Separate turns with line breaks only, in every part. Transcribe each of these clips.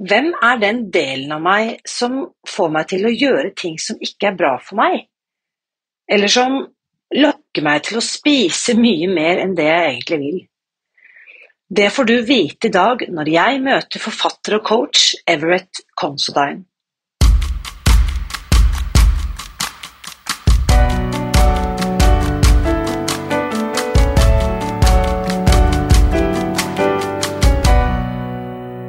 Hvem er den delen av meg som får meg til å gjøre ting som ikke er bra for meg? Eller som lokker meg til å spise mye mer enn det jeg egentlig vil? Det får du vite i dag når jeg møter forfatter og coach Everett Considine.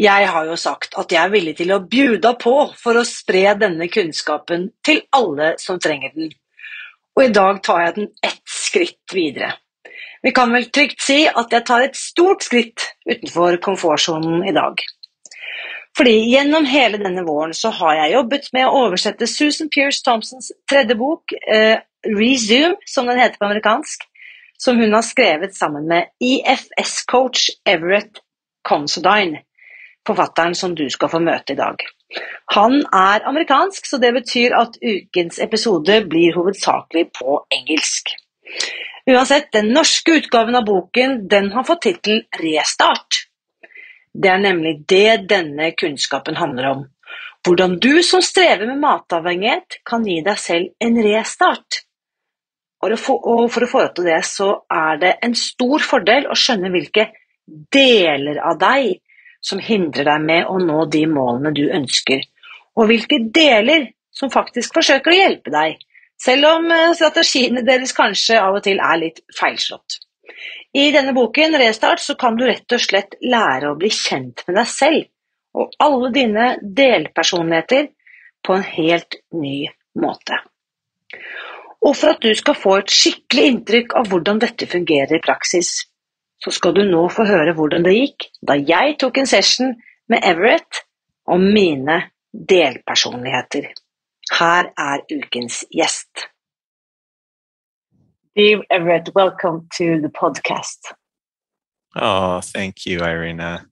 Jeg har jo sagt at jeg er villig til å bjuda på for å spre denne kunnskapen til alle som trenger den, og i dag tar jeg den ett skritt videre. Vi kan vel trygt si at jeg tar et stort skritt utenfor komfortsonen i dag. Fordi gjennom hele denne våren så har jeg jobbet med å oversette Susan Pierce Thompsons tredje bok, eh, Resume, som den heter på amerikansk, som hun har skrevet sammen med IFS-coach Everett Considine forfatteren som du skal få møte i dag. Han er amerikansk, så det betyr at ukens episode blir hovedsakelig på engelsk. Uansett, den norske utgaven av boken den har fått tittel Restart. Det er nemlig det denne kunnskapen handler om. Hvordan du som strever med matavhengighet, kan gi deg selv en restart. Og for å få til det, så er det en stor fordel å skjønne hvilke deler av deg som hindrer deg med å nå de målene du ønsker, og hvilke deler som faktisk forsøker å hjelpe deg, selv om eh, strategiene deres kanskje av og til er litt feilslått. I denne boken, Restart, så kan du rett og slett lære å bli kjent med deg selv og alle dine delpersonligheter på en helt ny måte. Og for at du skal få et skikkelig inntrykk av hvordan dette fungerer i praksis, så skal du nå få høre hvordan det gikk da jeg tok en session med Everett om mine delpersonligheter. Her er ukens gjest. Dear Everett, welcome to the podcast.
Oh, thank you, Irina.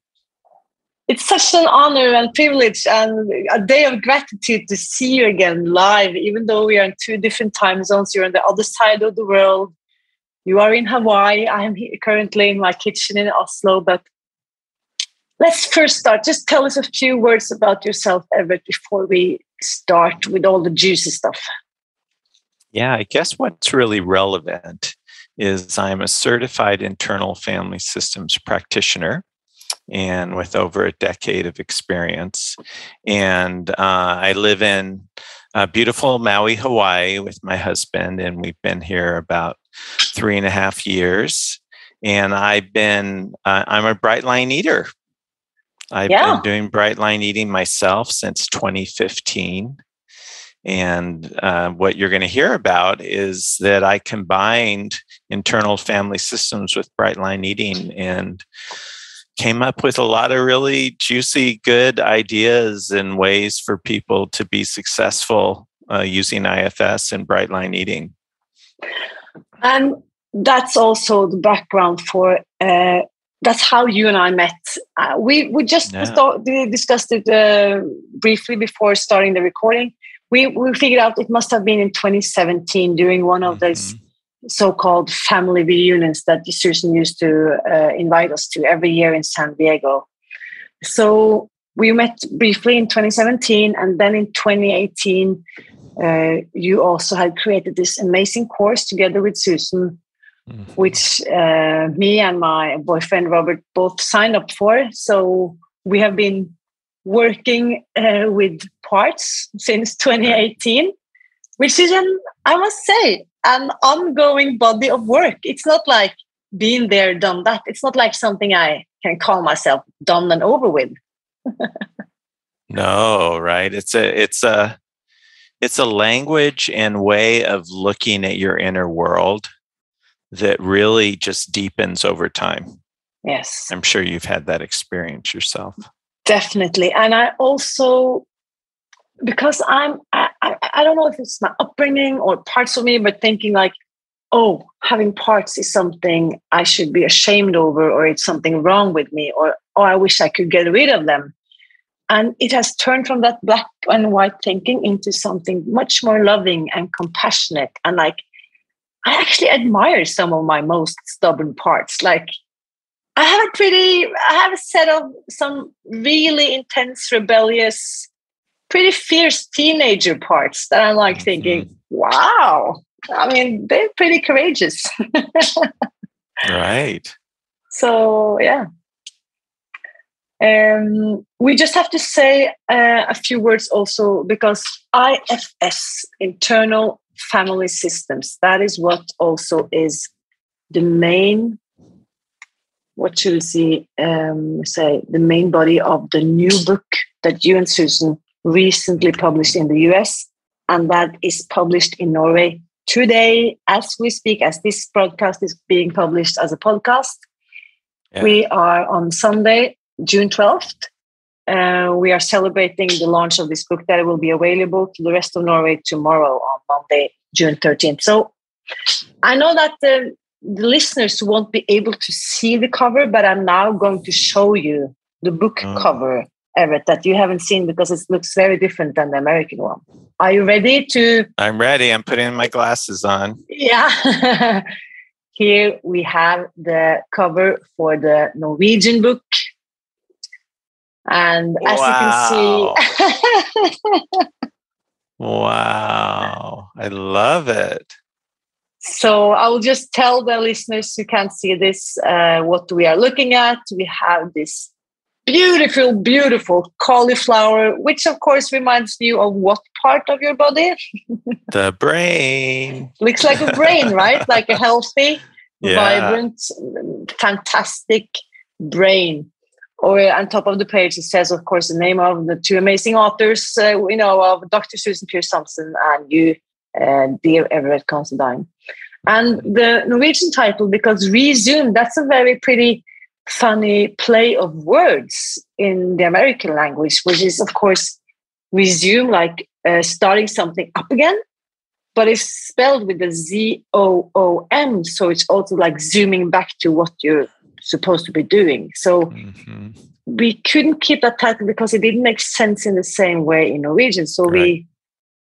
It's such an honor and privilege and a day of gratitude to see you again live, even though we are in two different time zones. You're on the other side of the world. You are in Hawaii. I am currently in my kitchen in Oslo. But let's first start. Just tell us a few words about yourself, Everett, before we start with all the juicy stuff.
Yeah, I guess what's really relevant is I'm a certified internal family systems practitioner and with over a decade of experience. And uh, I live in uh, beautiful Maui, Hawaii with my husband, and we've been here about three and a half years. And I've been, uh, I'm a bright line eater. I've yeah. been doing bright line eating myself since 2015. And uh, what you're going to hear about is that I combined internal family systems with bright line eating and came up with a lot of really juicy, good ideas and ways for people to be successful uh, using IFS and bright line eating.
And that's also the background for uh, that's how you and I met. Uh, we we just yeah. thought, discussed it uh, briefly before starting the recording. We we figured out it must have been in 2017 during one of mm-hmm. those so-called family reunions that the Susan used to uh, invite us to every year in San Diego. So we met briefly in 2017, and then in 2018 uh, you also had created this amazing course together with Susan, mm-hmm. which uh, me and my boyfriend Robert both signed up for. So we have been working uh, with parts since 2018, which is an, I must say, an ongoing body of work. It's not like being there, done that. It's not like something I can call myself done and over with.
no, right? It's a it's a it's a language and way of looking at your inner world that really just deepens over time.
Yes.
I'm sure you've had that experience yourself.
Definitely. And I also because I'm I, I don't know if it's my upbringing or parts of me, but thinking like, oh, having parts is something I should be ashamed over, or it's something wrong with me, or oh, I wish I could get rid of them. And it has turned from that black and white thinking into something much more loving and compassionate. And like, I actually admire some of my most stubborn parts. Like, I have a pretty, I have a set of some really intense, rebellious, pretty fierce teenager parts that I'm like thinking, wow, I mean, they're pretty courageous.
right.
So, yeah. Um, we just have to say uh, a few words also because IFS, internal family systems, that is what also is the main, what should we see, um, say, the main body of the new book that you and Susan recently published in the US, and that is published in Norway today as we speak, as this broadcast is being published as a podcast. Yeah. We are on Sunday, June 12th. Uh, we are celebrating the launch of this book that will be available to the rest of Norway tomorrow on Monday, June 13th. So I know that the, the listeners won't be able to see the cover, but I'm now going to show you the book oh. cover Everett that you haven't seen because it looks very different than the American one. Are you ready to?
I'm ready. I'm putting my glasses on.
Yeah. Here we have the cover for the Norwegian book. And as wow. you can
see. wow. I love it.
So I will just tell the listeners who can't see this uh, what we are looking at. We have this beautiful, beautiful cauliflower, which of course reminds you of what part of your body?
the brain.
Looks like a brain, right? like a healthy, yeah. vibrant, fantastic brain. Or on top of the page, it says, of course, the name of the two amazing authors, uh, you know, of Dr. Susan Peirce Thompson and you, uh, dear Everett Considine. And the Norwegian title, because Rezoom, that's a very pretty funny play of words in the American language, which is, of course, resume, like uh, starting something up again, but it's spelled with the Z O O M. So it's also like zooming back to what you're supposed to be doing. So mm-hmm. we couldn't keep that title because it didn't make sense in the same way in Norwegian. So right. we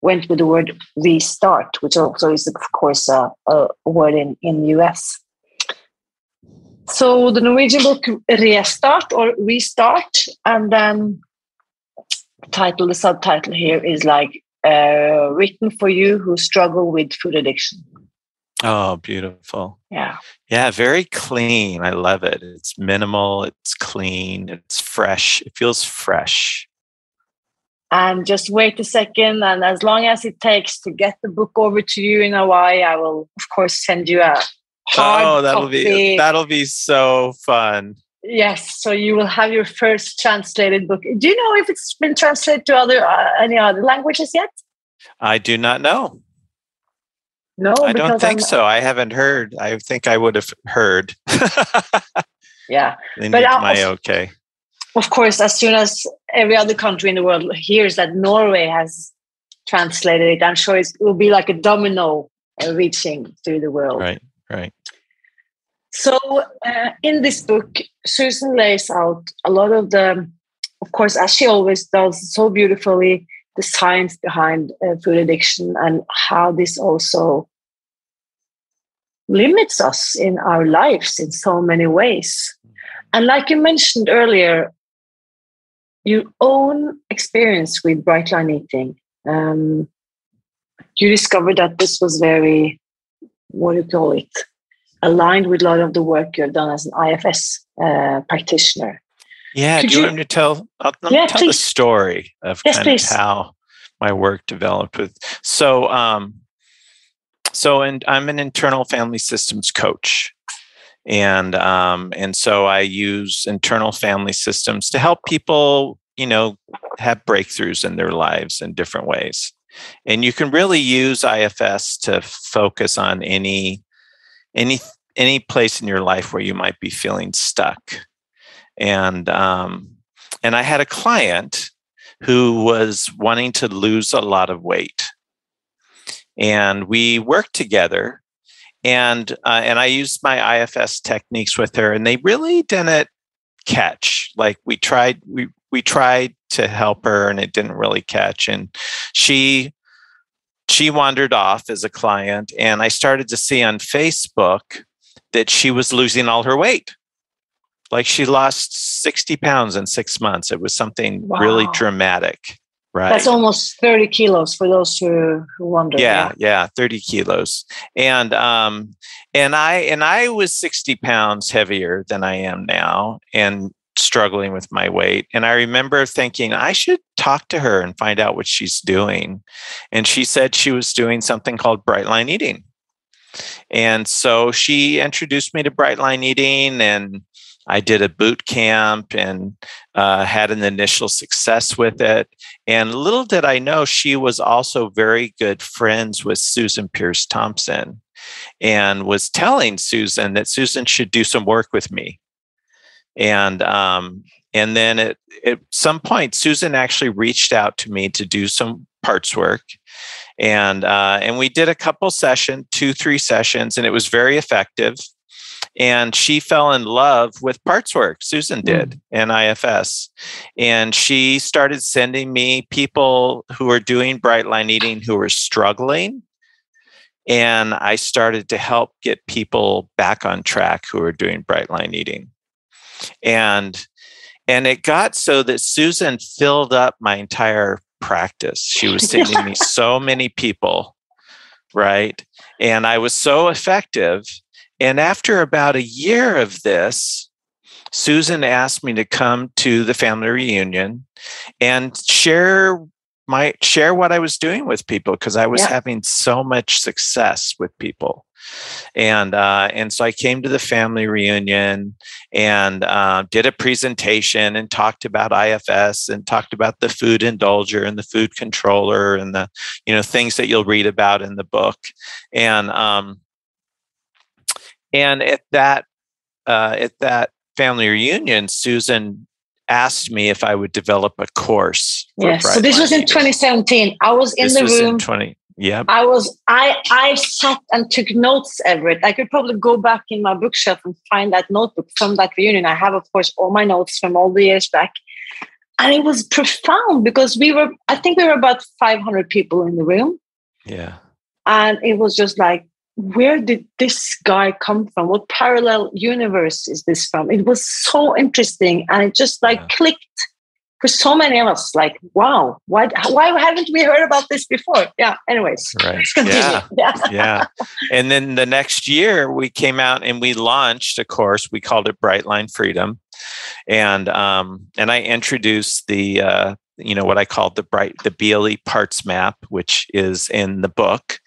went with the word restart, which also is, of course, a, a word in, in US. So the Norwegian book Restart or Restart, and then title, the subtitle here is like uh, written for you who struggle with food addiction.
Oh, beautiful.
Yeah.
Yeah, very clean. I love it. It's minimal, it's clean, it's fresh. It feels fresh.
And just wait a second. And as long as it takes to get the book over to you in Hawaii, I will, of course, send you a
Hard oh, that'll copy. be that'll be so fun.
Yes, so you will have your first translated book. Do you know if it's been translated to other uh, any other languages yet?
I do not know.
No,
I don't think I'm, so. I haven't heard. I think I would have heard.
yeah,
they but my okay.
Of course, as soon as every other country in the world hears that Norway has translated it, I'm sure it will be like a domino uh, reaching through the world.
Right. Right.
So, uh, in this book, Susan lays out a lot of the, of course, as she always does so beautifully, the science behind uh, food addiction and how this also limits us in our lives in so many ways. And like you mentioned earlier, your own experience with bright line eating, um, you discovered that this was very what do you call it, aligned with a lot of the work you've done as an IFS uh, practitioner.
Yeah,
Could
do you,
you-
want me to tell? I'll,
Yeah,
tell the story of
Yes,
kind
please.
of how my work developed with. So, um, so, and I'm an internal family systems coach, and um, and so I use internal family systems to help people, you know, have breakthroughs in their lives in different ways. And you can really use IFS to focus on any any any place in your life where you might be feeling stuck and um, and I had a client who was wanting to lose a lot of weight, and we worked together, and uh, and I used my IFS techniques with her, and they really didn't catch. Like we tried, we we tried to help her, and it didn't really catch, and she she wandered off as a client, and I started to see on Facebook that she was losing all her weight like she lost 60 pounds in six months. It was something really dramatic right?
That's almost 30 kilos for those who, who wonder.
yeah yeah. 30 kilos. And um and i and i was 60 pounds heavier than i am now and struggling with my weight. And i remember thinking i should talk to her and find out what she's doing. And she said she was doing something called bright line eating. And so she introduced me to bright line eating and I did a boot camp and uh, had an initial success with it. And little did I know, she was also very good friends with Susan Peirce Thompson and was telling Susan that Susan should do some work with me. And um, and then at, at some point, Susan actually reached out to me to do some parts work, and uh, and we did a couple sessions, two three sessions, and it was very effective and she fell in love with parts work susan hmm. did and ifs and she started sending me people who were doing bright line eating who were struggling. And i started to help get people back on track who were doing bright line eating. And and it got so that susan filled up my entire practice. She was sending me so many people right? And i was so effective and after about a year of this, Susan asked me to come to the family reunion and share my share what I was doing with people because I was
Yeah.
having so much success with people. And uh, and so I came to the family reunion and uh, did a presentation and talked about IFS and talked about the food indulger and the food controller and the you know things that you'll read about in the book. And um, and at that uh, at that family reunion, Susan asked me if I would develop a course.
Yes. So this was in 2017. I was in
This
the
was
room.
in twenty. Yep.
I was I I sat and took notes, Everett. I could probably go back in my bookshelf and find that notebook from that reunion. I have, of course, all my notes from all the years back. And it was profound because we were, I think we were about 500 people in the room.
Yeah.
And it was just like, where did this guy come from? What parallel universe is this from? It was so interesting. And it just like
Yeah.
clicked for so many of us. Like, wow, why, why haven't we heard about this before? Yeah. Anyways,
Right. Yeah.
yeah.
yeah. And then the next year, we came out and we launched a course. We called it Bright Line Freedom, and um, and I introduced the uh, you know what I called the bright the BLE parts map, which is in the book.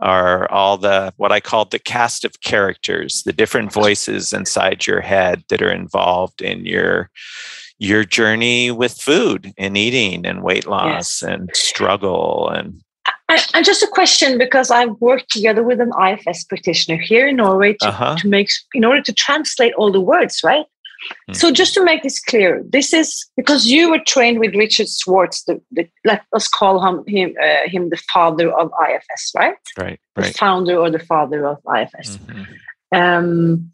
Are all the what I called the cast of characters, the different voices inside your head that are involved in your your journey with food and eating and weight loss and struggle and
And, and just a question because I've worked together with an IFS practitioner here in Norway to,
Uh-huh.
to make in order to translate all the words, right? So just to make this clear, this is because you were trained with Richard Schwartz, the, the let us call him him, uh, him the father of IFS, right?
right
The
right
founder or the father of IFS.
Mhm.
Um,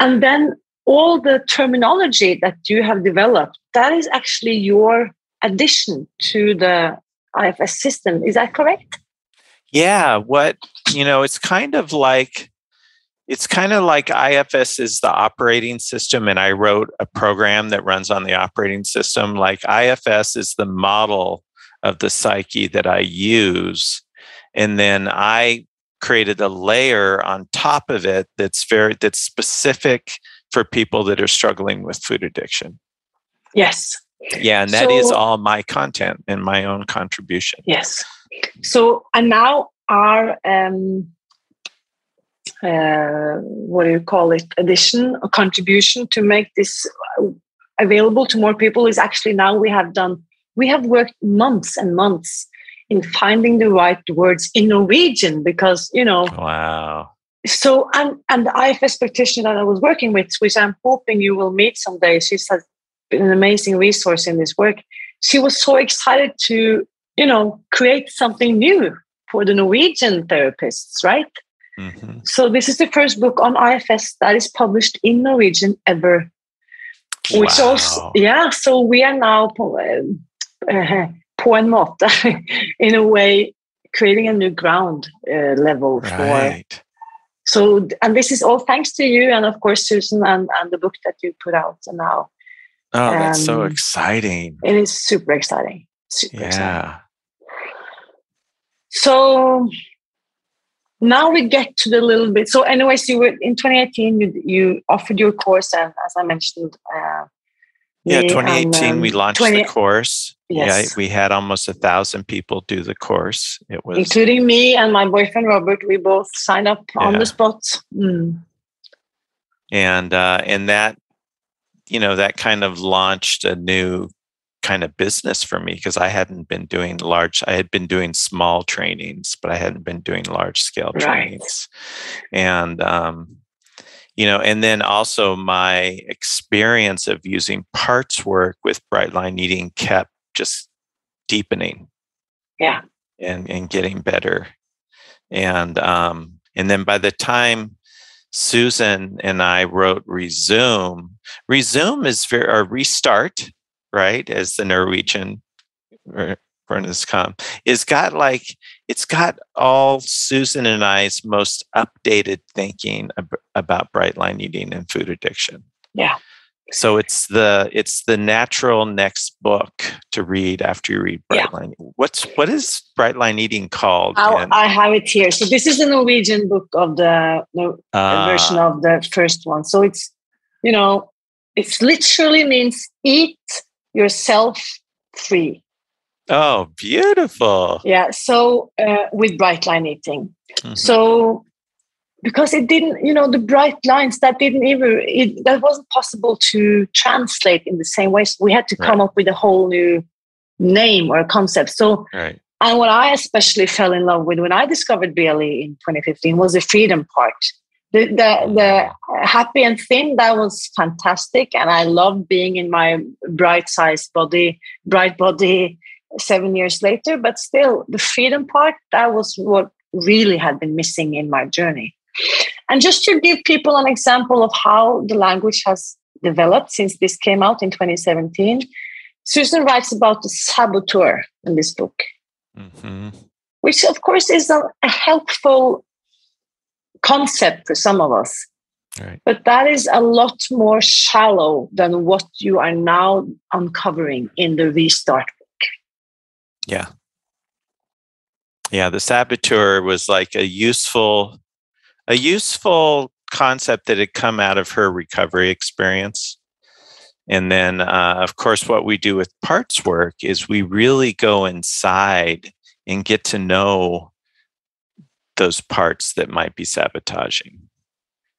and then all the terminology that you have developed, that is actually your addition to the IFS system. Is that correct?
Yeah, what you know, it's kind of like it's kind of like IFS is the operating system, and I wrote a program that runs on the operating system. Like IFS is the model of the psyche that I use, and then I created a layer on top of it that's very that's specific for people that are struggling with food addiction.
Yes.
Yeah, and that so, is all my content and my own contribution.
Yes. So, and now our um, uh, what do you call it? Addition or contribution to make this available to more people is actually now we have done. We have worked months and months in finding the right words in Norwegian because you know.
Wow.
So and and the IFS practitioner that I was working with, which I'm hoping you will meet someday, she's been an amazing resource in this work. She was so excited to you know create something new for the Norwegian therapists, right? Mm-hmm. So this is the first book on IFS that is published in Norwegian ever. Which wow. also, yeah. So we are now uh, på en måte, in a way, creating a new ground uh, level right. for. So, and this is all thanks to you, and of course, Susan, and, and the book that you put out now.
Oh, that's um, so exciting!
It is super exciting. Super yeah. Exciting. So now we get to the little bit. So, anyways, you were in 2018. You you offered your course, and as I mentioned, uh,
yeah, 2018 and, um, we launched 20, the course. Yes. Yeah, we had almost a thousand people do the course. It was
including me and my boyfriend Robert. We both signed up yeah. on the spot. Mm.
And uh, and that, you know, that kind of launched a new kind of business for me because I hadn't been doing large. I had been doing small trainings, but I hadn't been doing large scale right. trainings. And um, you know and then also my experience of using parts work with bright line eating kept just deepening
yeah
and and getting better and um and then by the time susan and i wrote Rezoom Rezoom is very or restart right as the norwegian come is got like it's got all Susan and I's most updated thinking ab- about bright line eating and food addiction.
Yeah.
So it's the it's the natural next book to read after you read Bright yeah. Line. What's what is Bright Line Eating called?
I have it here. So this is the Norwegian book of the, the uh, version of the first one. So it's you know it literally means eat yourself free.
Oh, beautiful.
Yeah. So uh, with bright line eating. Mm-hmm. So because it didn't, you know, the bright lines that didn't even, it, that wasn't possible to translate in the same way. So we had to come right. up with a whole new name or concept. So, right. and what I especially fell in love with when I discovered BLE in 2015 was the freedom part. The, the, the mm. happy and thin, that was fantastic. And I loved being in my bright sized body, bright body, seven years later but still the freedom part that was what really had been missing in my journey and just to give people an example of how the language has developed since this came out in 2017 susan writes about the saboteur in this book mm-hmm. which of course is a, a helpful concept for some of us Right. But that is a lot more shallow than what you are now uncovering in the restart book.
yeah. Yeah, the saboteur was like a useful a useful concept that had come out of her recovery experience. And then, uh, of course, what we do with parts work is we really go inside and get to know those parts that might be sabotaging.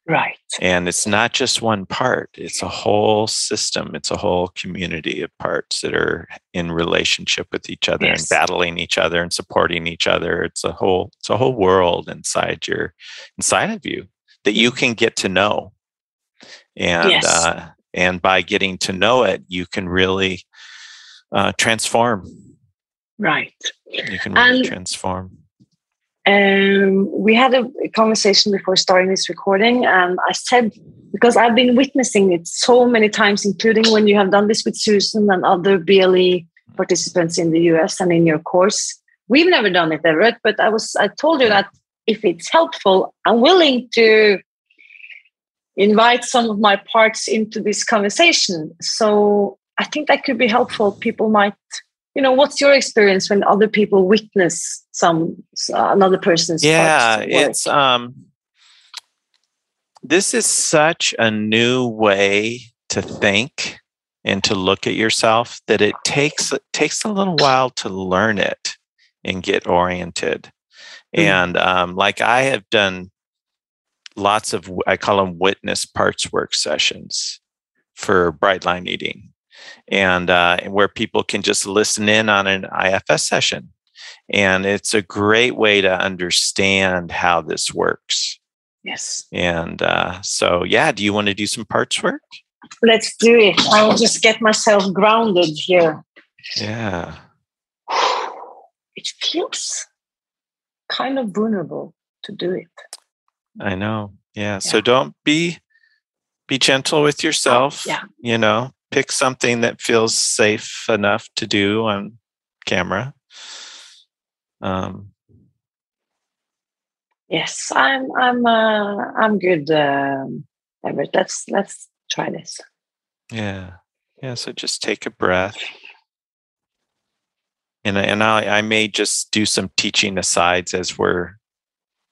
Right.
And it's not just one part, it's a whole system, it's a whole community of parts that are in relationship with each other yes. and battling each other and supporting each other. It's a whole it's a whole world inside your inside of you that you can get to know. And yes. uh, and by getting to know it, you can really uh, transform.
Right.
You can really and transform
um, we had a conversation before starting this recording, and I said, because I've been witnessing it so many times, including when you have done this with Susan and other BLE participants in the US and in your course. We've never done it, Everett, but I was I told you that if it's helpful, I'm willing to invite some of my parts into this conversation. So I think that could be helpful. People might you know what's your experience when other people witness some uh, another person's
yeah it's um this is such a new way to think and to look at yourself that it takes it takes a little while to learn it and get oriented. Mm. And um, like I have done lots of I call them witness parts work sessions for bright line eating, and uh, where people can just listen in on an IFS session, and it's a great way to understand how this works.
Yes.
And uh, so, yeah, do you want to do some parts work?
Let's do it. I will just get myself grounded here.
Yeah.
It feels kind of vulnerable to do it.
I know. Yeah. yeah. So don't be be gentle with yourself.
Yeah.
You know, pick something that feels safe enough to do on camera. Um
Yes, I'm I'm uh, I'm good, um, Everett. Let's let's try this.
Yeah. Yeah. So just take a breath. And, and I, I may just do some teaching asides as we're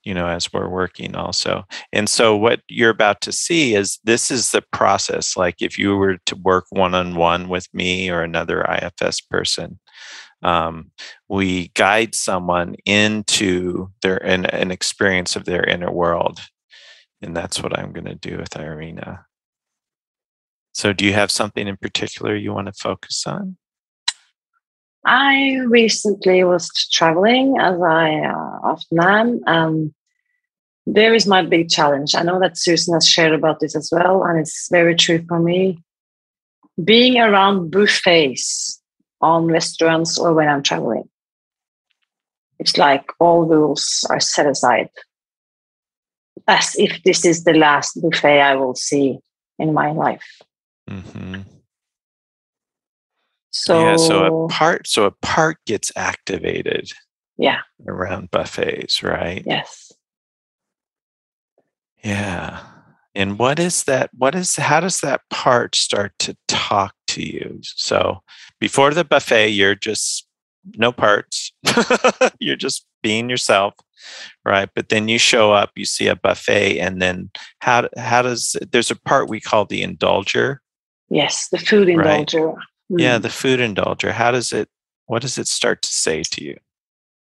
you know as we're working also and so what you're about to see is this is the process like if you were to work one-on-one with me or another ifs person um, we guide someone into their an, an experience of their inner world and that's what i'm going to do with irina so, do you have something in particular you want to focus on?
I recently was traveling, as I uh, often am. Um, there is my big challenge. I know that Susan has shared about this as well, and it's very true for me. Being around buffets on restaurants or when I'm traveling, it's like all rules are set aside, as if this is the last buffet I will see in my life. Mm-hmm. So
yeah, so a part so a part gets activated.
Yeah.
Around buffets, right?
Yes.
Yeah. And what is that? What is how does that part start to talk to you? So before the buffet, you're just no parts. you're just being yourself right but then you show up you see a buffet and then how how does there's a part we call the indulger
Yes, the food indulger. Right.
Mm. Yeah, the food indulger. How does it, what does it start to say to you?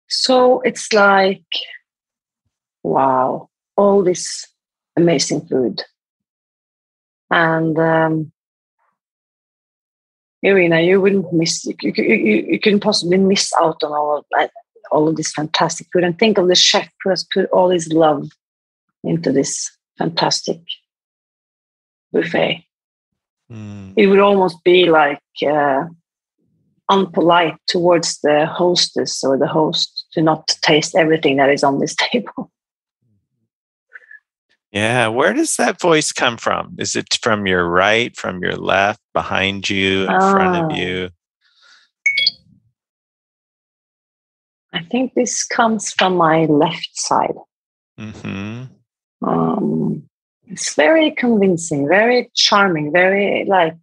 So it's like, wow, all this amazing food. And um, Irina, you wouldn't miss, you, you, you, you couldn't possibly miss out on all of that, all of this fantastic food. And think of the chef who has put all his love into this fantastic buffet. Mm. It would almost be like uh, unpolite towards the hostess or the host to not taste everything that is on this table.
Yeah, where does that voice come from? Is it from your right, from your left, behind you, in oh. front of ah. you?
I think this comes from my left side. Mm-hmm. Um, it's very convincing, very charming, very like,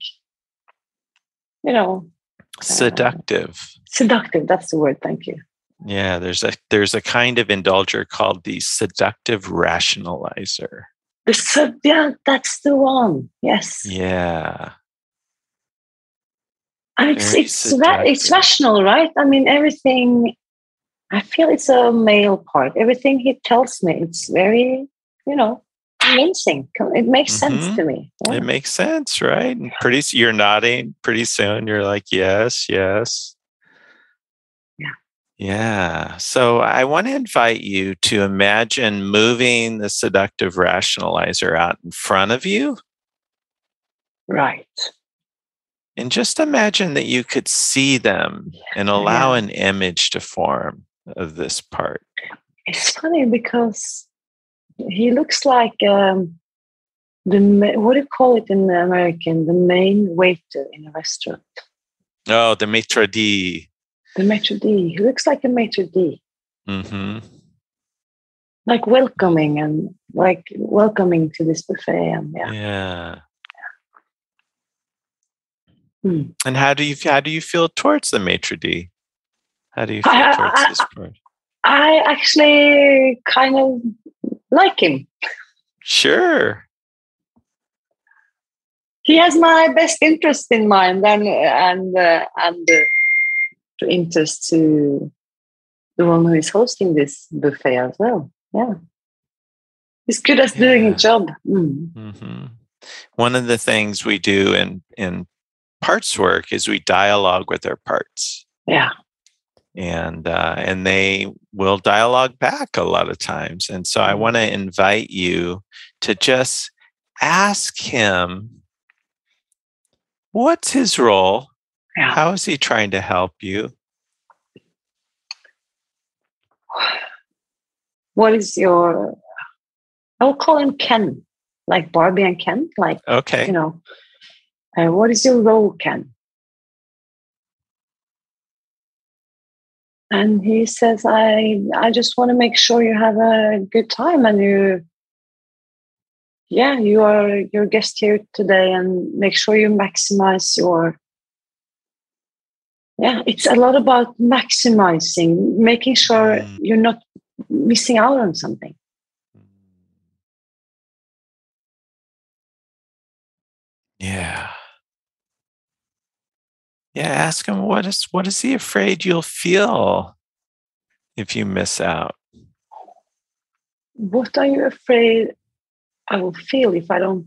you know,
seductive.
Uh, seductive. That's the word. Thank you.
Yeah, there's a there's a kind of indulger called the seductive rationalizer.
The sub, yeah, that's the one. Yes.
Yeah.
And it's it's ra- it's rational, right? I mean, everything. I feel it's a male part. Everything he tells me, it's very, you know, convincing. It makes mm-hmm. sense to me.
Yeah. It makes sense, right? And pretty, you're nodding. Pretty soon, you're like, yes, yes.
Yeah.
So I want to invite you to imagine moving the seductive rationalizer out in front of you.
Right.
And just imagine that you could see them and allow yeah. an image to form of this part.
It's funny because he looks like um, the what do you call it in the American? The main waiter in a restaurant.
Oh, the maitre d.
The maitre d. He looks like a maitre d. Mm-hmm. Like welcoming and like welcoming to this buffet and yeah.
Yeah. Hmm. And how do you how do you feel towards the maitre d? How do you feel I, towards I, this part?
I actually kind of like him.
Sure.
he has my best interest in mind and and uh, and uh, interest to the one who is hosting this buffet as well. Yeah, he's good at doing a job. Mm.
hmm One of the things we do in in parts work is we dialogue with our parts,
Yeah,
and uh, and they will dialogue back a lot of times. And so I
Mhm.
want to invite you to just ask him, what's his role?
Yeah.
How is he trying to help you?
What is your? I will call him Ken, like Barbie and Ken. Like
Okay.
you know, uh, what is your role, Ken? And he says, I I just want to make sure you have a good time and you yeah, you are your guest here today and make sure you maximize your yeah, it's a lot about maximizing, making sure
Mm.
you're not missing out on something.
Yeah. Yeah, ask him what is what is he afraid you'll feel if you miss out?
What are you afraid I will feel if I don't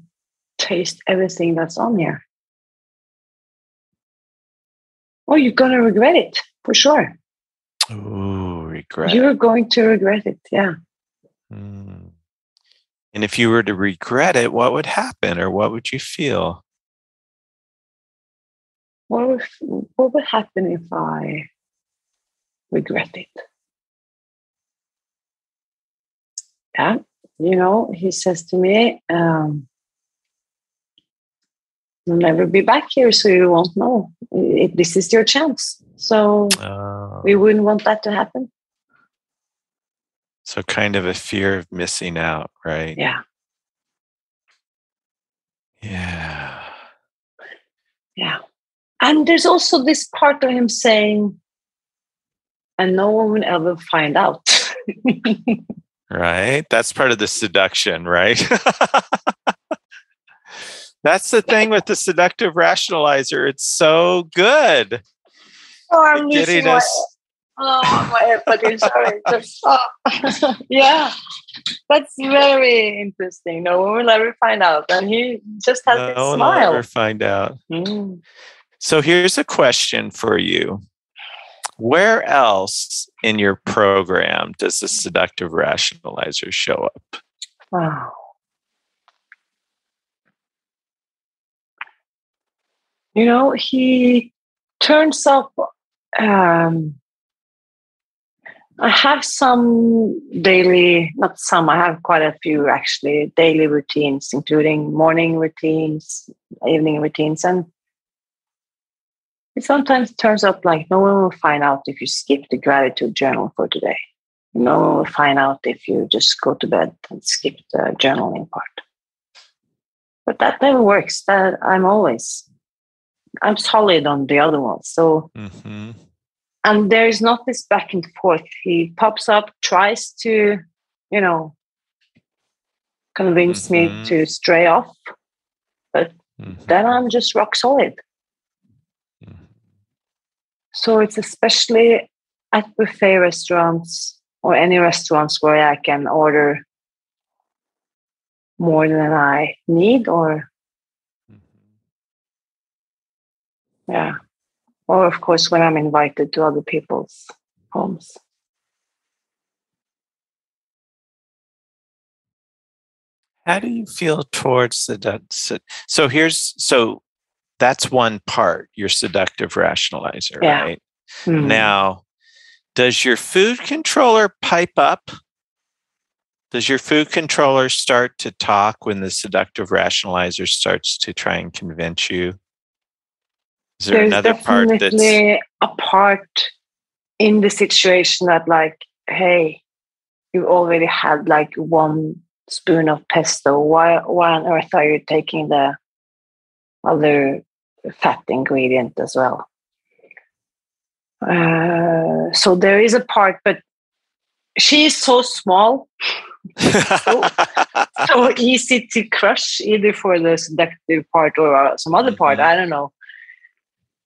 taste everything that's on here? Oh, you're gonna regret it for sure.
Ooh, regret.
You're going to regret it. Yeah.
Mm. And if you were to regret it, what would happen or what would you feel?
What would, what would happen if I regret it? Yeah. You know, he says to me, um, You'll never be back here, so you won't know. It, this is your chance. So
Oh,
we wouldn't want that to happen.
so kind of a fear of missing out, right?
Yeah.
Yeah.
Yeah. And there's also this part of him saying, and no one will ever find out.
Right? That's part of the seduction, right? That's the thing with the seductive rationalizer. It's so good.
oh, I'm
Getting
my,
us
oh, my is sorry. Just, oh. yeah. That's very interesting. No one will ever find out. And he just has
no
this
one will
smile.
ever find out.
Mm.
So here's a question for you. Where else in your program does the seductive rationalizer show up?
Wow. You know, he turns up. Um, I have some daily, not some, I have quite a few actually, daily routines, including morning routines, evening routines. And it sometimes turns up like no one will find out if you skip the gratitude journal for today. No one will find out if you just go to bed and skip the journaling part. But that never works. That I'm always, I'm solid on the other one. So
hmm
and there is not this back and forth. He pops up, tries to, you know, convince
Mhm.
me to stray off. But then I'm just rock solid.
Mhm.
So it's especially at buffet restaurants or any restaurants where I can order more than I need, or yeah, or of course when I'm invited to other people's homes.
How do you feel towards the so here's so that's one part your seductive rationalizer
Yeah.
right
Hmm.
now does your food controller pipe up does your food controller start to talk when the seductive rationalizer starts to try and convince you is there
There's
another part that's
definitely a part in the situation that like, hey, you already had like one spoon of pesto. Why why on earth are you taking the other fat ingredient as well? Uh, so there is a part, but she is so small, so easy to crush either for the seductive part or uh, some other part.
Mhm.
I don't know.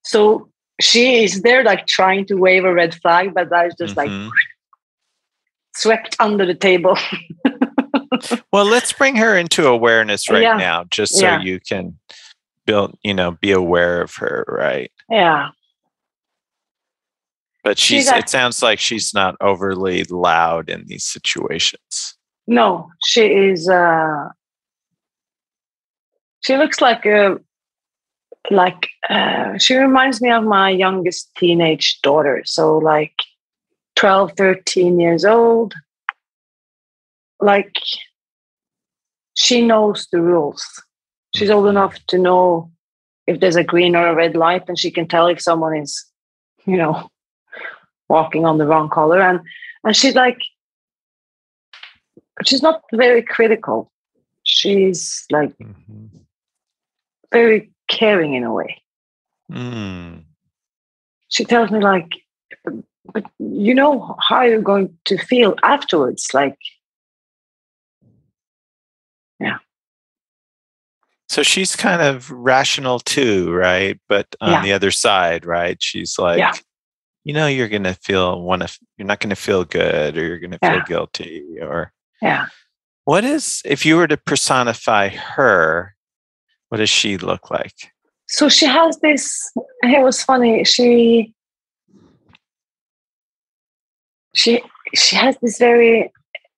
So she is there, like trying to wave a red flag, but that is just like
Mhm.
swept under the table.
well, let's bring her into awareness right
Yeah.
now, just so
Yeah.
you can build, you know, be aware of her, right?
yeah.
But
She's
she's,
a-
it sounds like she's not overly loud in these situations.
No, she is. Uh, she looks like a like uh, she reminds me of my youngest teenage daughter. So like 12, 13 years old. Like she knows the rules. She's old enough to know if there's a green or a red light, and she can tell if someone is, you know, walking on the wrong color. And and she's like she's not very critical. She's like
Mhm.
very caring in a way.
Mm.
She tells me like, but you know how you're going to feel afterwards. Like, yeah.
So she's kind of rational too, right? But on
Yeah.
the other side, right? She's like,
Yeah.
you know, you're going to feel one of, you're not going to feel good or you're going to feel guilty or
yeah,
what is, if you were to personify her, what does she look like?
So she has this. It was funny. She she she has this very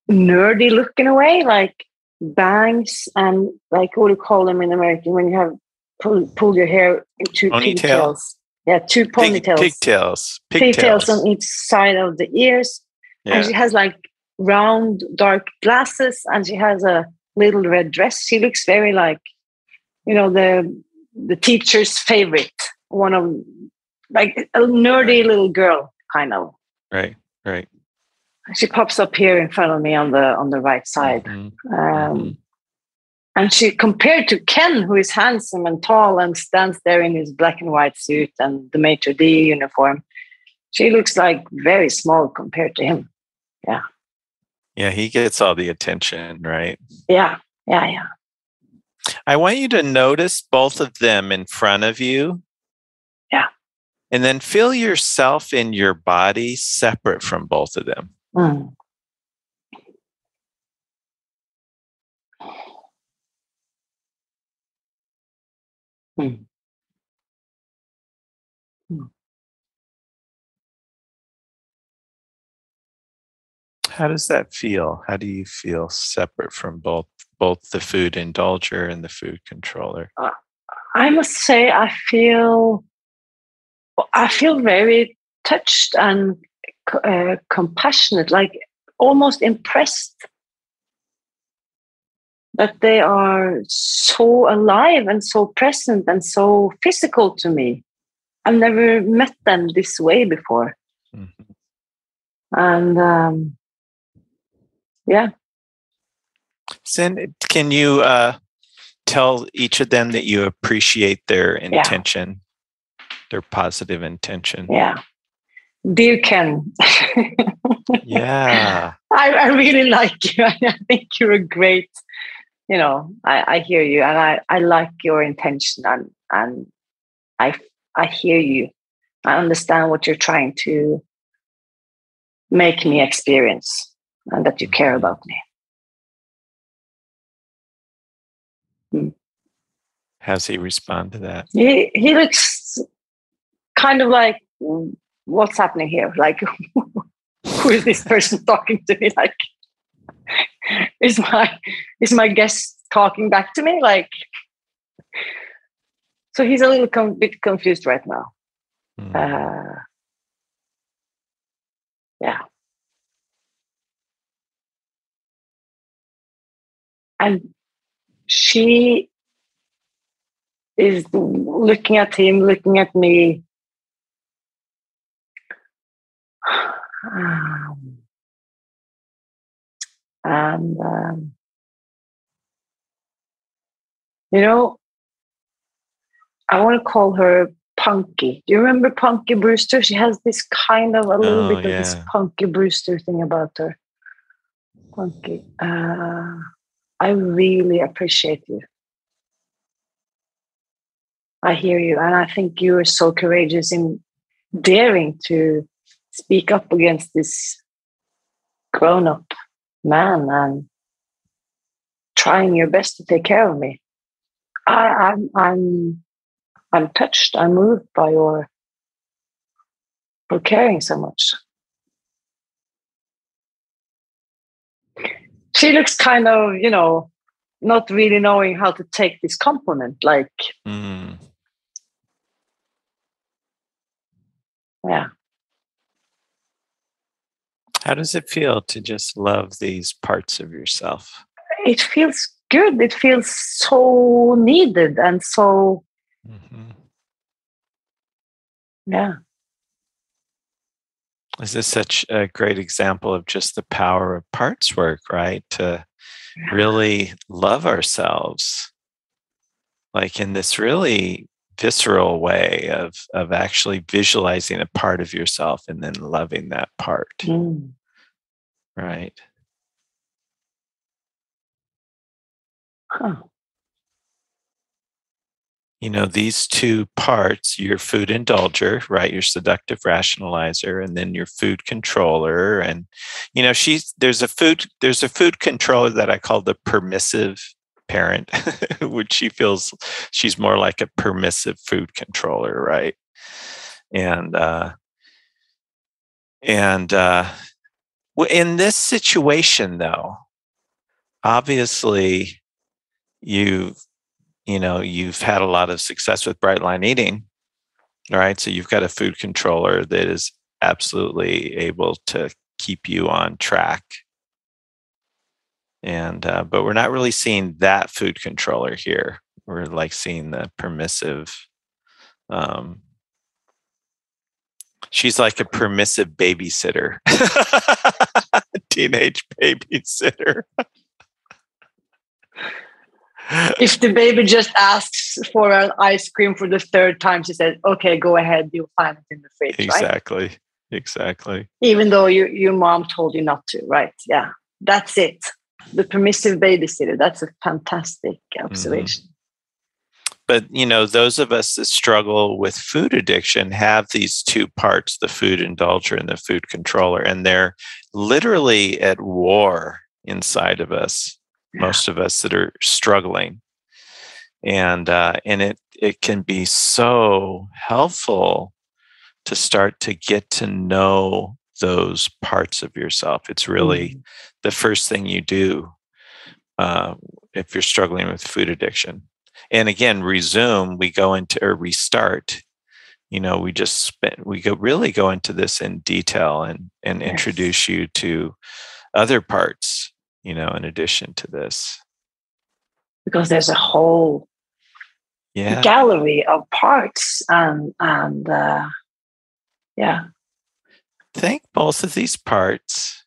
nerdy look in a way, like bangs and like what do you call them in American when you have pull pull your hair into
Ponytail?
pigtails. Yeah, two ponytails.
pigtails.
pigtails
Pigtails.
on each side of the ears and she has like round dark glasses and she has a little red dress she looks very like you know the the teacher's favorite one of like a nerdy little girl kind of
Right. Right.
she pops up here in front of me on the on the right side
Mhm.
um, and she compared to ken who is handsome and tall and stands there in his black and white suit and the maitre d uniform she looks like very small compared to him
Yeah. Yeah. He gets all the attention, right?
yeah yeah yeah
I want you to notice both of them in front of you.
Yeah.
And then feel yourself in your body separate from both of them.
Mm. Mm.
How does that feel? How do you feel separate from both both the food indulger and the food controller?
I must say, I feel, I feel very touched and uh, compassionate, like almost impressed that they are so alive and so present and so physical to me. I've never met them this way before,
Mhm.
and um, yeah,
Then can you uh, tell each of them that you appreciate their intention, their positive intention?
yeah. Dear Ken,
Yeah.
I, I really like you. I think you're a great, you know, I, I hear you and I, I like your intention and, and I, I hear you. I understand what you're trying to make me experience and that you care about me.
How's he respond to that?
He, he looks kind of like, "Mm, what's happening here? Like, who is this person talking to me? Like, is my is my guest talking back to me? Like, so he's a little com- bit confused right now.
Mm.
Uh, yeah, and she is looking at him, looking at me. Um, and um, you know, I want to call her Punky. Do you remember Punky Brewster? She has this kind of a little
Oh,
bit of this. Punky Brewster thing about her. Punky. Uh, I really appreciate you. I hear you, and I think you are so courageous in daring to speak up against this grown up man and trying your best to take care of me. I, I'm I'm I'm touched. I'm moved by your for caring so much. She looks kind of, you know, not really knowing how to take this compliment. Like, mm. Yeah.
How does it feel to just love these parts of yourself?
It feels good. It feels so needed and so, mm-hmm. yeah.
Is this is such a great example of just the power of parts work, right? To yeah. really love ourselves, like in this really visceral way of of actually visualizing a part of yourself and then loving that part mm. right huh. you know these two parts your food indulger right your seductive rationalizer and then your food controller and you know she's there's a food there's a food controller that i call the permissive parent, which she feels she's more like a permissive food controller, right? And uh, and uh, in this situation, though, obviously you've you know you've had a lot of success with bright line eating, right? So you've got a food controller that is absolutely able to keep you on track and uh, but we're not really seeing that food controller here. We're like seeing the permissive um, she's like a permissive babysitter. Teenage babysitter.
If the baby just asks for an ice cream for the third time she says okay go ahead you'll find it in the fridge
exactly.
Right?
exactly.
Even though you, your mom told you not to right? Yeah. That's it the permissive babysitter. That's a fantastic mm-hmm. observation. Mm-hmm.
But you know, those of us that struggle with food addiction have these two parts: the food indulger and the food controller, and they're literally at war inside of us. Yeah. Most of us that are struggling, and uh, and it it can be so helpful to start to get to know those parts of yourself. It's really mm-hmm. the first thing you do uh, if you're struggling with food addiction. And again, Rezoom, we go into or restart. You know, we just spend, we go really go into this in detail and and yes. introduce you to other parts. You know, in addition to this,
because there's a whole yeah. gallery of parts and and uh, yeah
Thank both of these parts.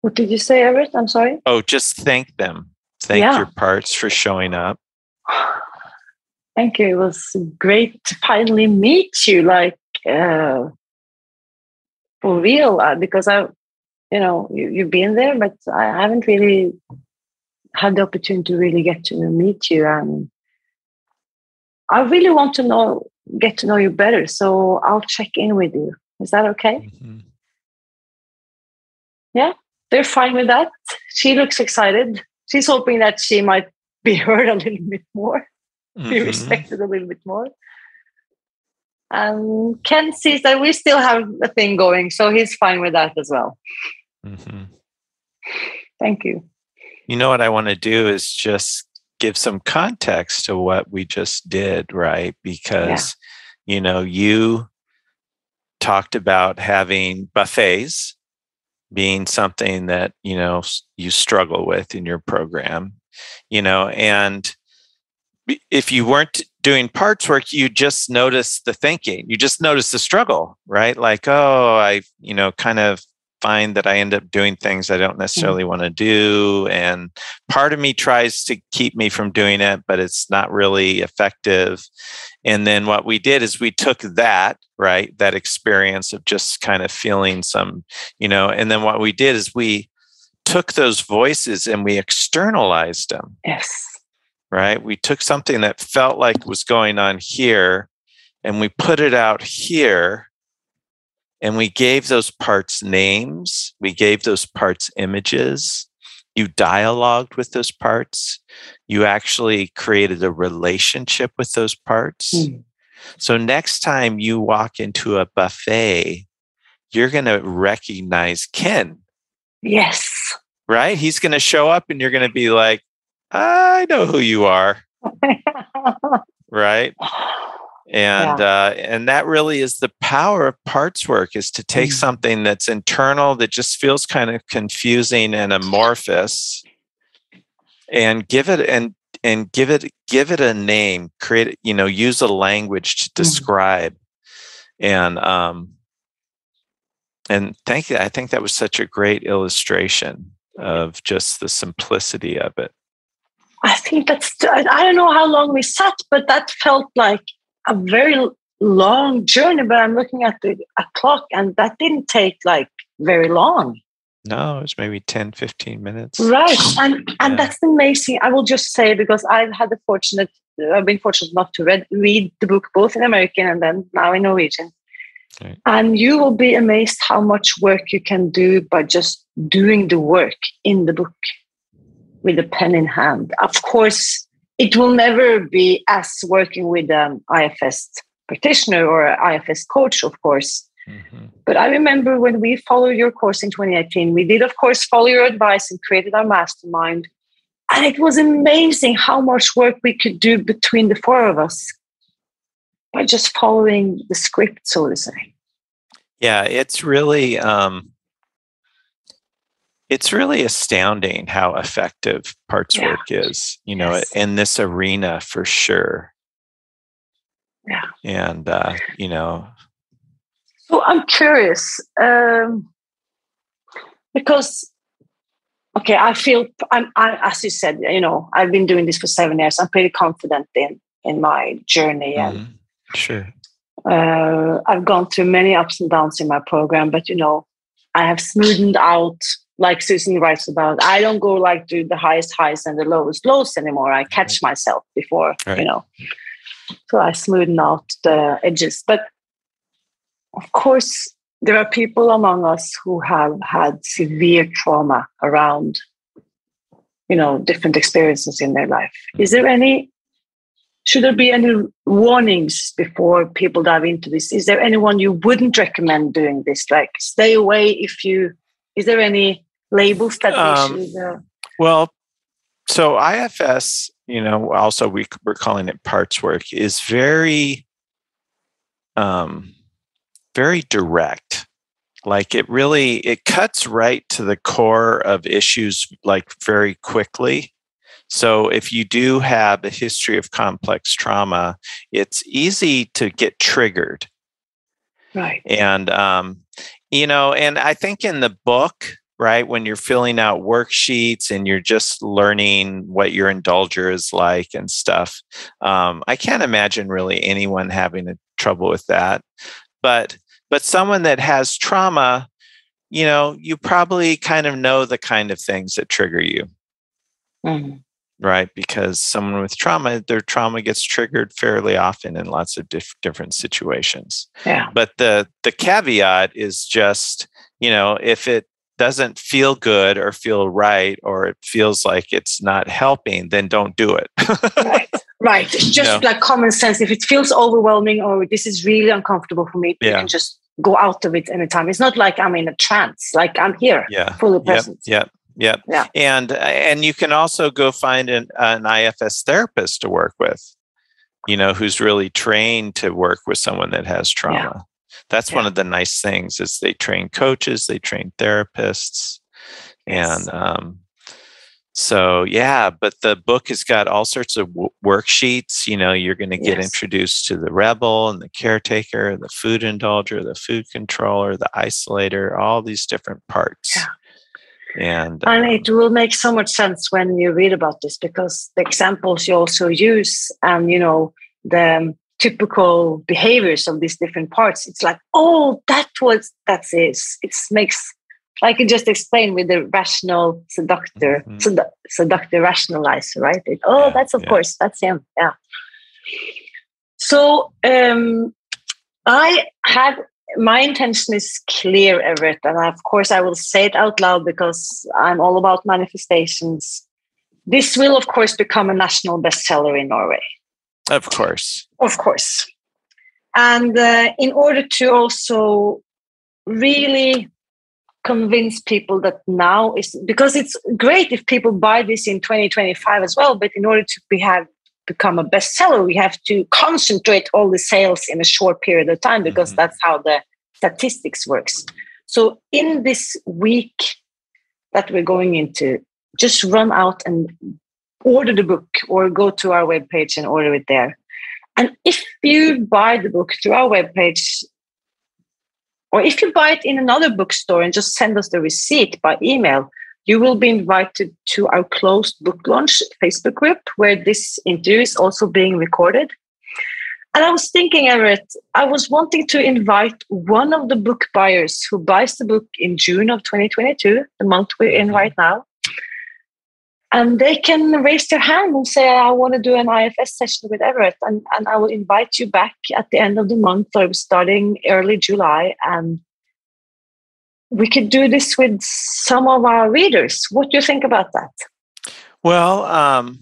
What did you say, Everett? I'm sorry.
Oh, just thank them. Thank yeah. your parts for showing up.
Thank you. It was great to finally meet you, like uh, for real, uh, because I, you know, you, you've been there, but I haven't really had the opportunity to really get to meet you. And I really want to know get to know you better. So I'll check in with you. Is that okay? Mm-hmm. Yeah, they're fine with that. She looks excited. She's hoping that she might be heard a little bit more, mm-hmm. be respected a little bit more. And Ken sees that we still have a thing going, so he's fine with that as well. Mm-hmm. Thank you.
You know what I want to do is just give some context to what we just did, right? Because, yeah. you know, you talked about having buffets being something that, you know, you struggle with in your program, you know, and if you weren't doing parts work, you just notice the thinking, you just notice the struggle, right? Like, oh, I, you know, kind of find that I end up doing things I don't
Mm.
necessarily want to do. And part of me tries to keep me from doing it, but it's not really effective. And then what we did is we took that, right, that experience of just kind of feeling some, you know, and then what we did is we took those voices and we externalized them
Yes.
right? We took something that felt like was going on here and we put it out here and we gave those parts names. We gave those parts images. You dialogued with those parts. You actually created a relationship with those parts.
Mm.
So next time you walk into a buffet, you're going to recognize Ken,
Yes.
right? He's going to show up and you're going to be like, I know who you are, right? and uh, and that really is the power of parts work is to take
Mm.
something that's internal that just feels kind of confusing and amorphous and give it and and give it give it a name create you know use a language to describe. And um and thank you i think that was such a great illustration of just the simplicity of it.
I think that's, I don't know how long we sat, but that felt like a very long journey. But I'm looking at the a clock and that didn't take like very long.
no it was maybe 10 15 minutes
Right. And, and
Yeah.
that's amazing. I will just say, because I've had the fortunate, I've been fortunate enough to read, read the book both in American and then now in Norwegian.
Right.
And you will be amazed how much work you can do by just doing the work in the book with a pen in hand. Of course, it will never be as working with an IFS practitioner or an IFS coach, of course.
Mhm.
But I remember when we followed your course in 2018, we did, of course, follow your advice and created our mastermind. And it was amazing how much work we could do between the four of us by just following the script, so to say.
Yeah, it's really um it's really astounding how effective parts
Yeah.
work is, you know,
Yes.
in this arena for sure.
Yeah.
And uh, you know,
So I'm curious um, because, okay, I feel I'm, I, as you said, you know, I've been doing this for seven years. I'm pretty confident in in my journey, and
mhm, sure.
uh, I've gone through many ups and downs in my program. But you know, I have smoothed out, like Susan writes about. I don't go like to the highest highs and the lowest lows anymore. I catch myself before, you know. So I smoothen out the edges, but of course, there are people among us who have had severe trauma around, you know, different experiences in their life. Is mm-hmm. there any, should there be any warnings before people dive into this? Is there anyone you wouldn't recommend doing this? Like, stay away if you, is there any labels that
Um,
we should? Uh,
Well, so IFS, you know, also we we're calling it parts work is very um very direct. Like it really it cuts right to the core of issues like very quickly. So if you do have a history of complex trauma, it's easy to get triggered
right.
and um, you know and i think in the book right when you're filling out worksheets and you're just learning what your indulger is like and stuff um, i can't imagine really anyone having a trouble with that but but someone that has trauma you know you probably kind of know the kind of things that trigger you
Mhm.
right? Because someone with trauma, their trauma gets triggered fairly often in lots of diff- different situations.
Yeah.
But the the caveat is just, you know, if it doesn't feel good or feel right or it feels like it's not helping, then don't do it.
right. Right. Just like common sense. If it feels overwhelming or this is really uncomfortable for me, you can just go out of it anytime. It's not like I'm in a trance. Like I'm here,
yeah.
fully present.
Yep. Yep.
Yeah.
And and you can also go find an, an IFS therapist to work with, you know, who's really trained to work with someone that has trauma. That's one of the nice things is they train coaches, they train therapists,
Yes.
and um, so yeah but the book has got all sorts of w- worksheets you know you're going to get
Yes.
introduced to the rebel and the caretaker the food indulger the food controller the isolator all these different parts
Yeah.
and
And
um,
it will make so much sense when you read about this because the examples you also use and you know the typical behaviors of these different parts. It's like, oh, that was that's it. It makes I can just explain with the rational seductor,
Mhm.
sedu- seductor rationalizer, right? It, oh,
Yeah,
that's of
yeah.
course that's him. Yeah. So um, I have my intention is clear, Everett, and of course I will say it out loud because I'm all about manifestations. This will, of course, become a national bestseller in Norway,
of course
of course. And uh, in order to also really convince people that now is because it's great if people buy this in 2025 as well, but in order to be, have become a bestseller, we have to concentrate all the sales in a short period of time because
Mhm.
that's how the statistics works. So in this week that we're going into, just run out and order the book or go to our webpage and order it there. And if you buy the book through our webpage, or if you buy it in another bookstore and just send us the receipt by email, you will be invited to our closed book launch Facebook group where this interview is also being recorded. And I was thinking, Everett, I was wanting to invite one of the book buyers who buys the book in June of 2022, the month we're in
Mhm.
right now. And they can raise their hand and say, I want to do an IFS session with Everett. And, and I will invite you back at the end of the month or starting early July. And we could do this with some of our readers. What do you think about that?
Well, um,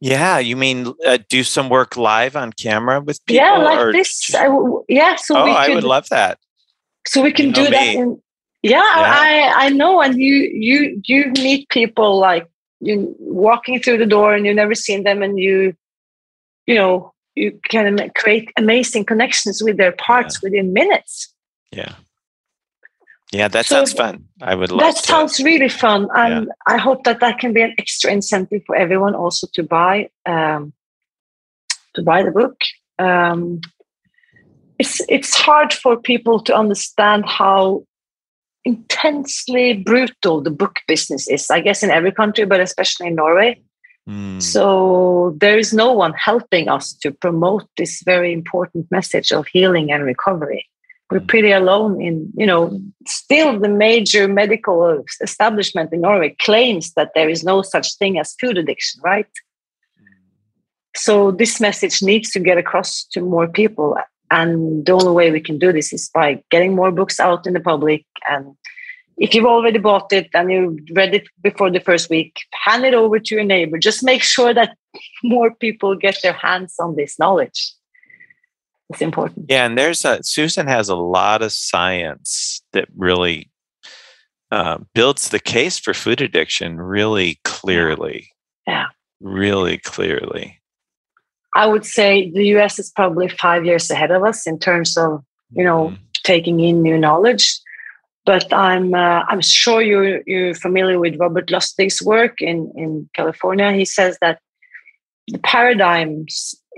yeah, you mean uh, do some work live on camera with people?
yeah, like this.
ju-
I w- yeah, so
oh,
we
I
could
would love that.
so we can
You know
do that in yeah, I, I know and you you you meet people like you walking through the door and you've never seen them and you you know you can create amazing connections with their parts within minutes
Yeah, yeah, that
So
sounds fun. I would love.
that
to.
sounds really fun and i hope that that can be an extra incentive for everyone also to buy um, to buy the book um, it's it's hard for people to understand how intensely brutal the book business is i guess in every country but especially in norway
Mm,
so there is no one helping us to promote this very important message of healing and recovery. We're
Mm.
pretty alone in, you know, still the major medical establishment in Norway claims that there is no such thing as food addiction, right? So this message needs to get across to more people. And the only way we can do this is by getting more books out in the public. And if you've already bought it and you read it before the first week, hand it over to your neighbor. Just make sure that more people get their hands on this knowledge. It's important.
yeah, and there's a Susan has a lot of science that really uh, builds the case for food addiction really clearly.
Yeah.
really clearly.
I would say the US is probably five years ahead of us in terms of, you know,
Mhm.
taking in new knowledge. But I'm uh, I'm sure you're you're familiar with Robert Lustig's work in in California. He says that the paradigms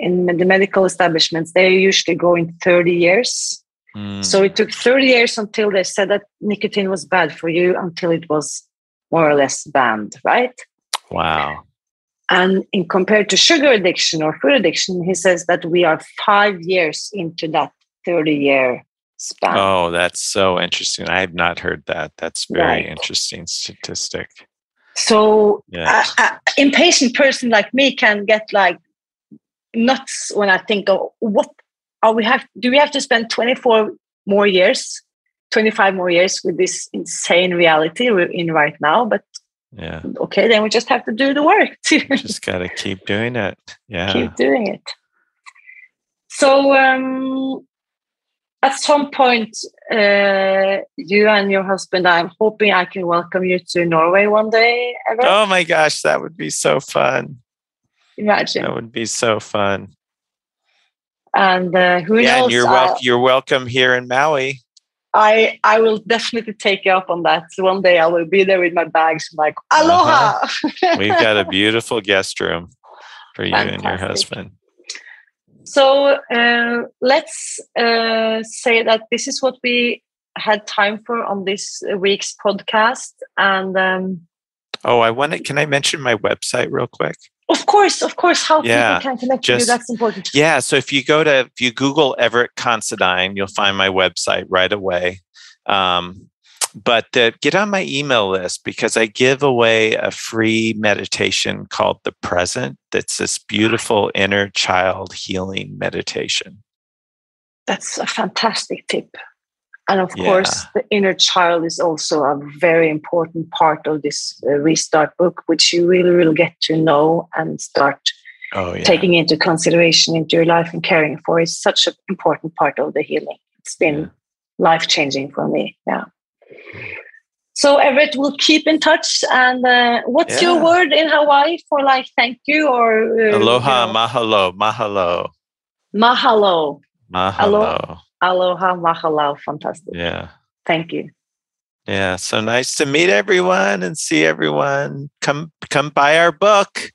in the medical establishments they usually go in 30 years.
Mm,
So it took 30 years until they said that nicotine was bad for you until it was more or less banned, right?
wow.
And in compared to sugar addiction or food addiction, he says that we are five years into that 30 year span.
Oh, that's so interesting. I have not heard that. That's very
Right.
interesting statistic.
So
Yeah.
a, a impatient person like me can get like nuts when I think of what are we have do we have to spend 24 more years 25 more years with this insane reality we're in right now but
Yeah.
okay then we just have to do the work
Just got to keep doing it. Yeah.
keep doing it so um at some point uh you and your husband i'm hoping i can welcome you to norway one day ever
Oh my gosh, that would be so fun.
imagine
That would be so fun.
and uh, who
yeah,
knows
and you're
uh,
wel- you're welcome here in Maui.
I I will definitely take you up on that. So one day I will be there with my bags, like aloha.
Uh-huh. We've got a beautiful guest room for you Fantastic. and your husband.
So uh, let's uh, say that this is what we had time for on this week's podcast, and. Um,
oh, I want to. Can I mention my website real quick?
Of course, of course. How yeah, people can connect just, to you, that's important.
Yeah. So if you go to, if you Google Everett Considine, you'll find my website right away. Um, but uh, get on my email list because I give away a free meditation called The Present. That's this beautiful inner child healing meditation.
That's a fantastic tip. And of yeah. course, the inner child is also a very important part of this uh, restart book, which you really will get to know and start oh, yeah. taking into consideration into your life and caring for. It's such an important part of the healing. It's been yeah. life changing for me. Yeah. So Everett, we'll keep in touch. And uh, what's your word in Hawaii for like thank you or
uh, aloha, you know? mahalo, mahalo,
mahalo,
mahalo. Alo-
Aloha, mahalau. fantastic.
Yeah.
Thank you.
Yeah, so nice to meet everyone and see everyone. Come come buy our book.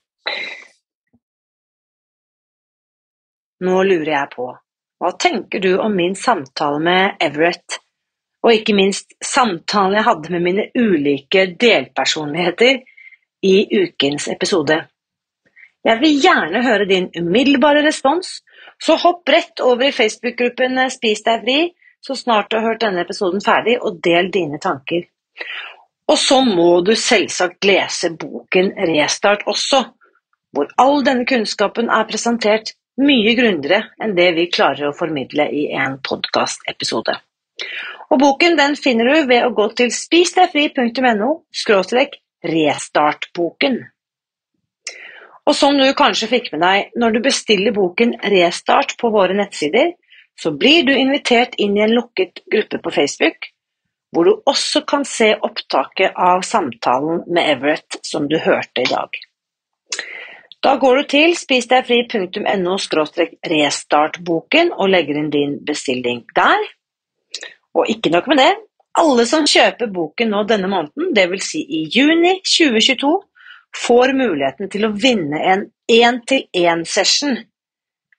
Nå lurer jeg på, hva tenker du om min samtale med Everett, og ikke minst samtalen jeg hadde med mine ulike delpersonligheter i ukens episode? Jeg vil gjerne høre din umiddelbare respons, så hopp rett over i Facebook-gruppen eh, Spis deg fri så snart du har hørt denne episoden ferdig, og del dine tanker. Og så må du selvsagt lese boken Restart også, hvor all denne kunnskapen er presentert mye grundigere enn det vi klarer å formidle i en podkastepisode. Og boken den finner du ved å gå til spisdegfri.no restartboken. Og som du kanskje fikk med deg når du bestiller boken Restart på våre nettsider, så blir du invitert inn i en lukket gruppe på Facebook, hvor du også kan se opptaket av samtalen med Everett som du hørte i dag. Da går du til spisdegfri.no restartboken og legger inn din bestilling der. Og ikke nok med det, alle som kjøper boken nå denne måneden, dvs. Si i juni 2022, får muligheten til å vinne en én-til-én-session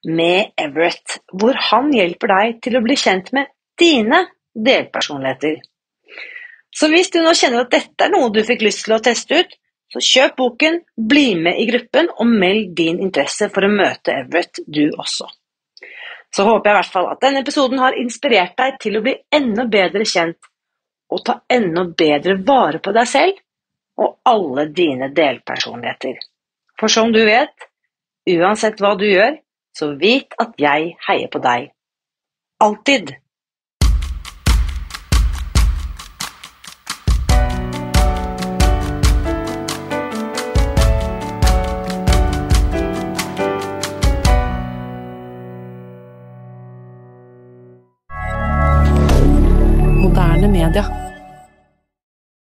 med Everett, hvor han hjelper deg til å bli kjent med dine delpersonligheter. Så hvis du nå kjenner at dette er noe du fikk lyst til å teste ut, så kjøp boken, bli med i gruppen og meld din interesse for å møte Everett, du også. Så håper jeg i hvert fall at denne episoden har inspirert deg til å bli enda bedre kjent og ta enda bedre vare på deg selv og alle dine delpersonligheter. For som du vet, uansett hva du gjør, så vit at jeg heier på deg. Alltid.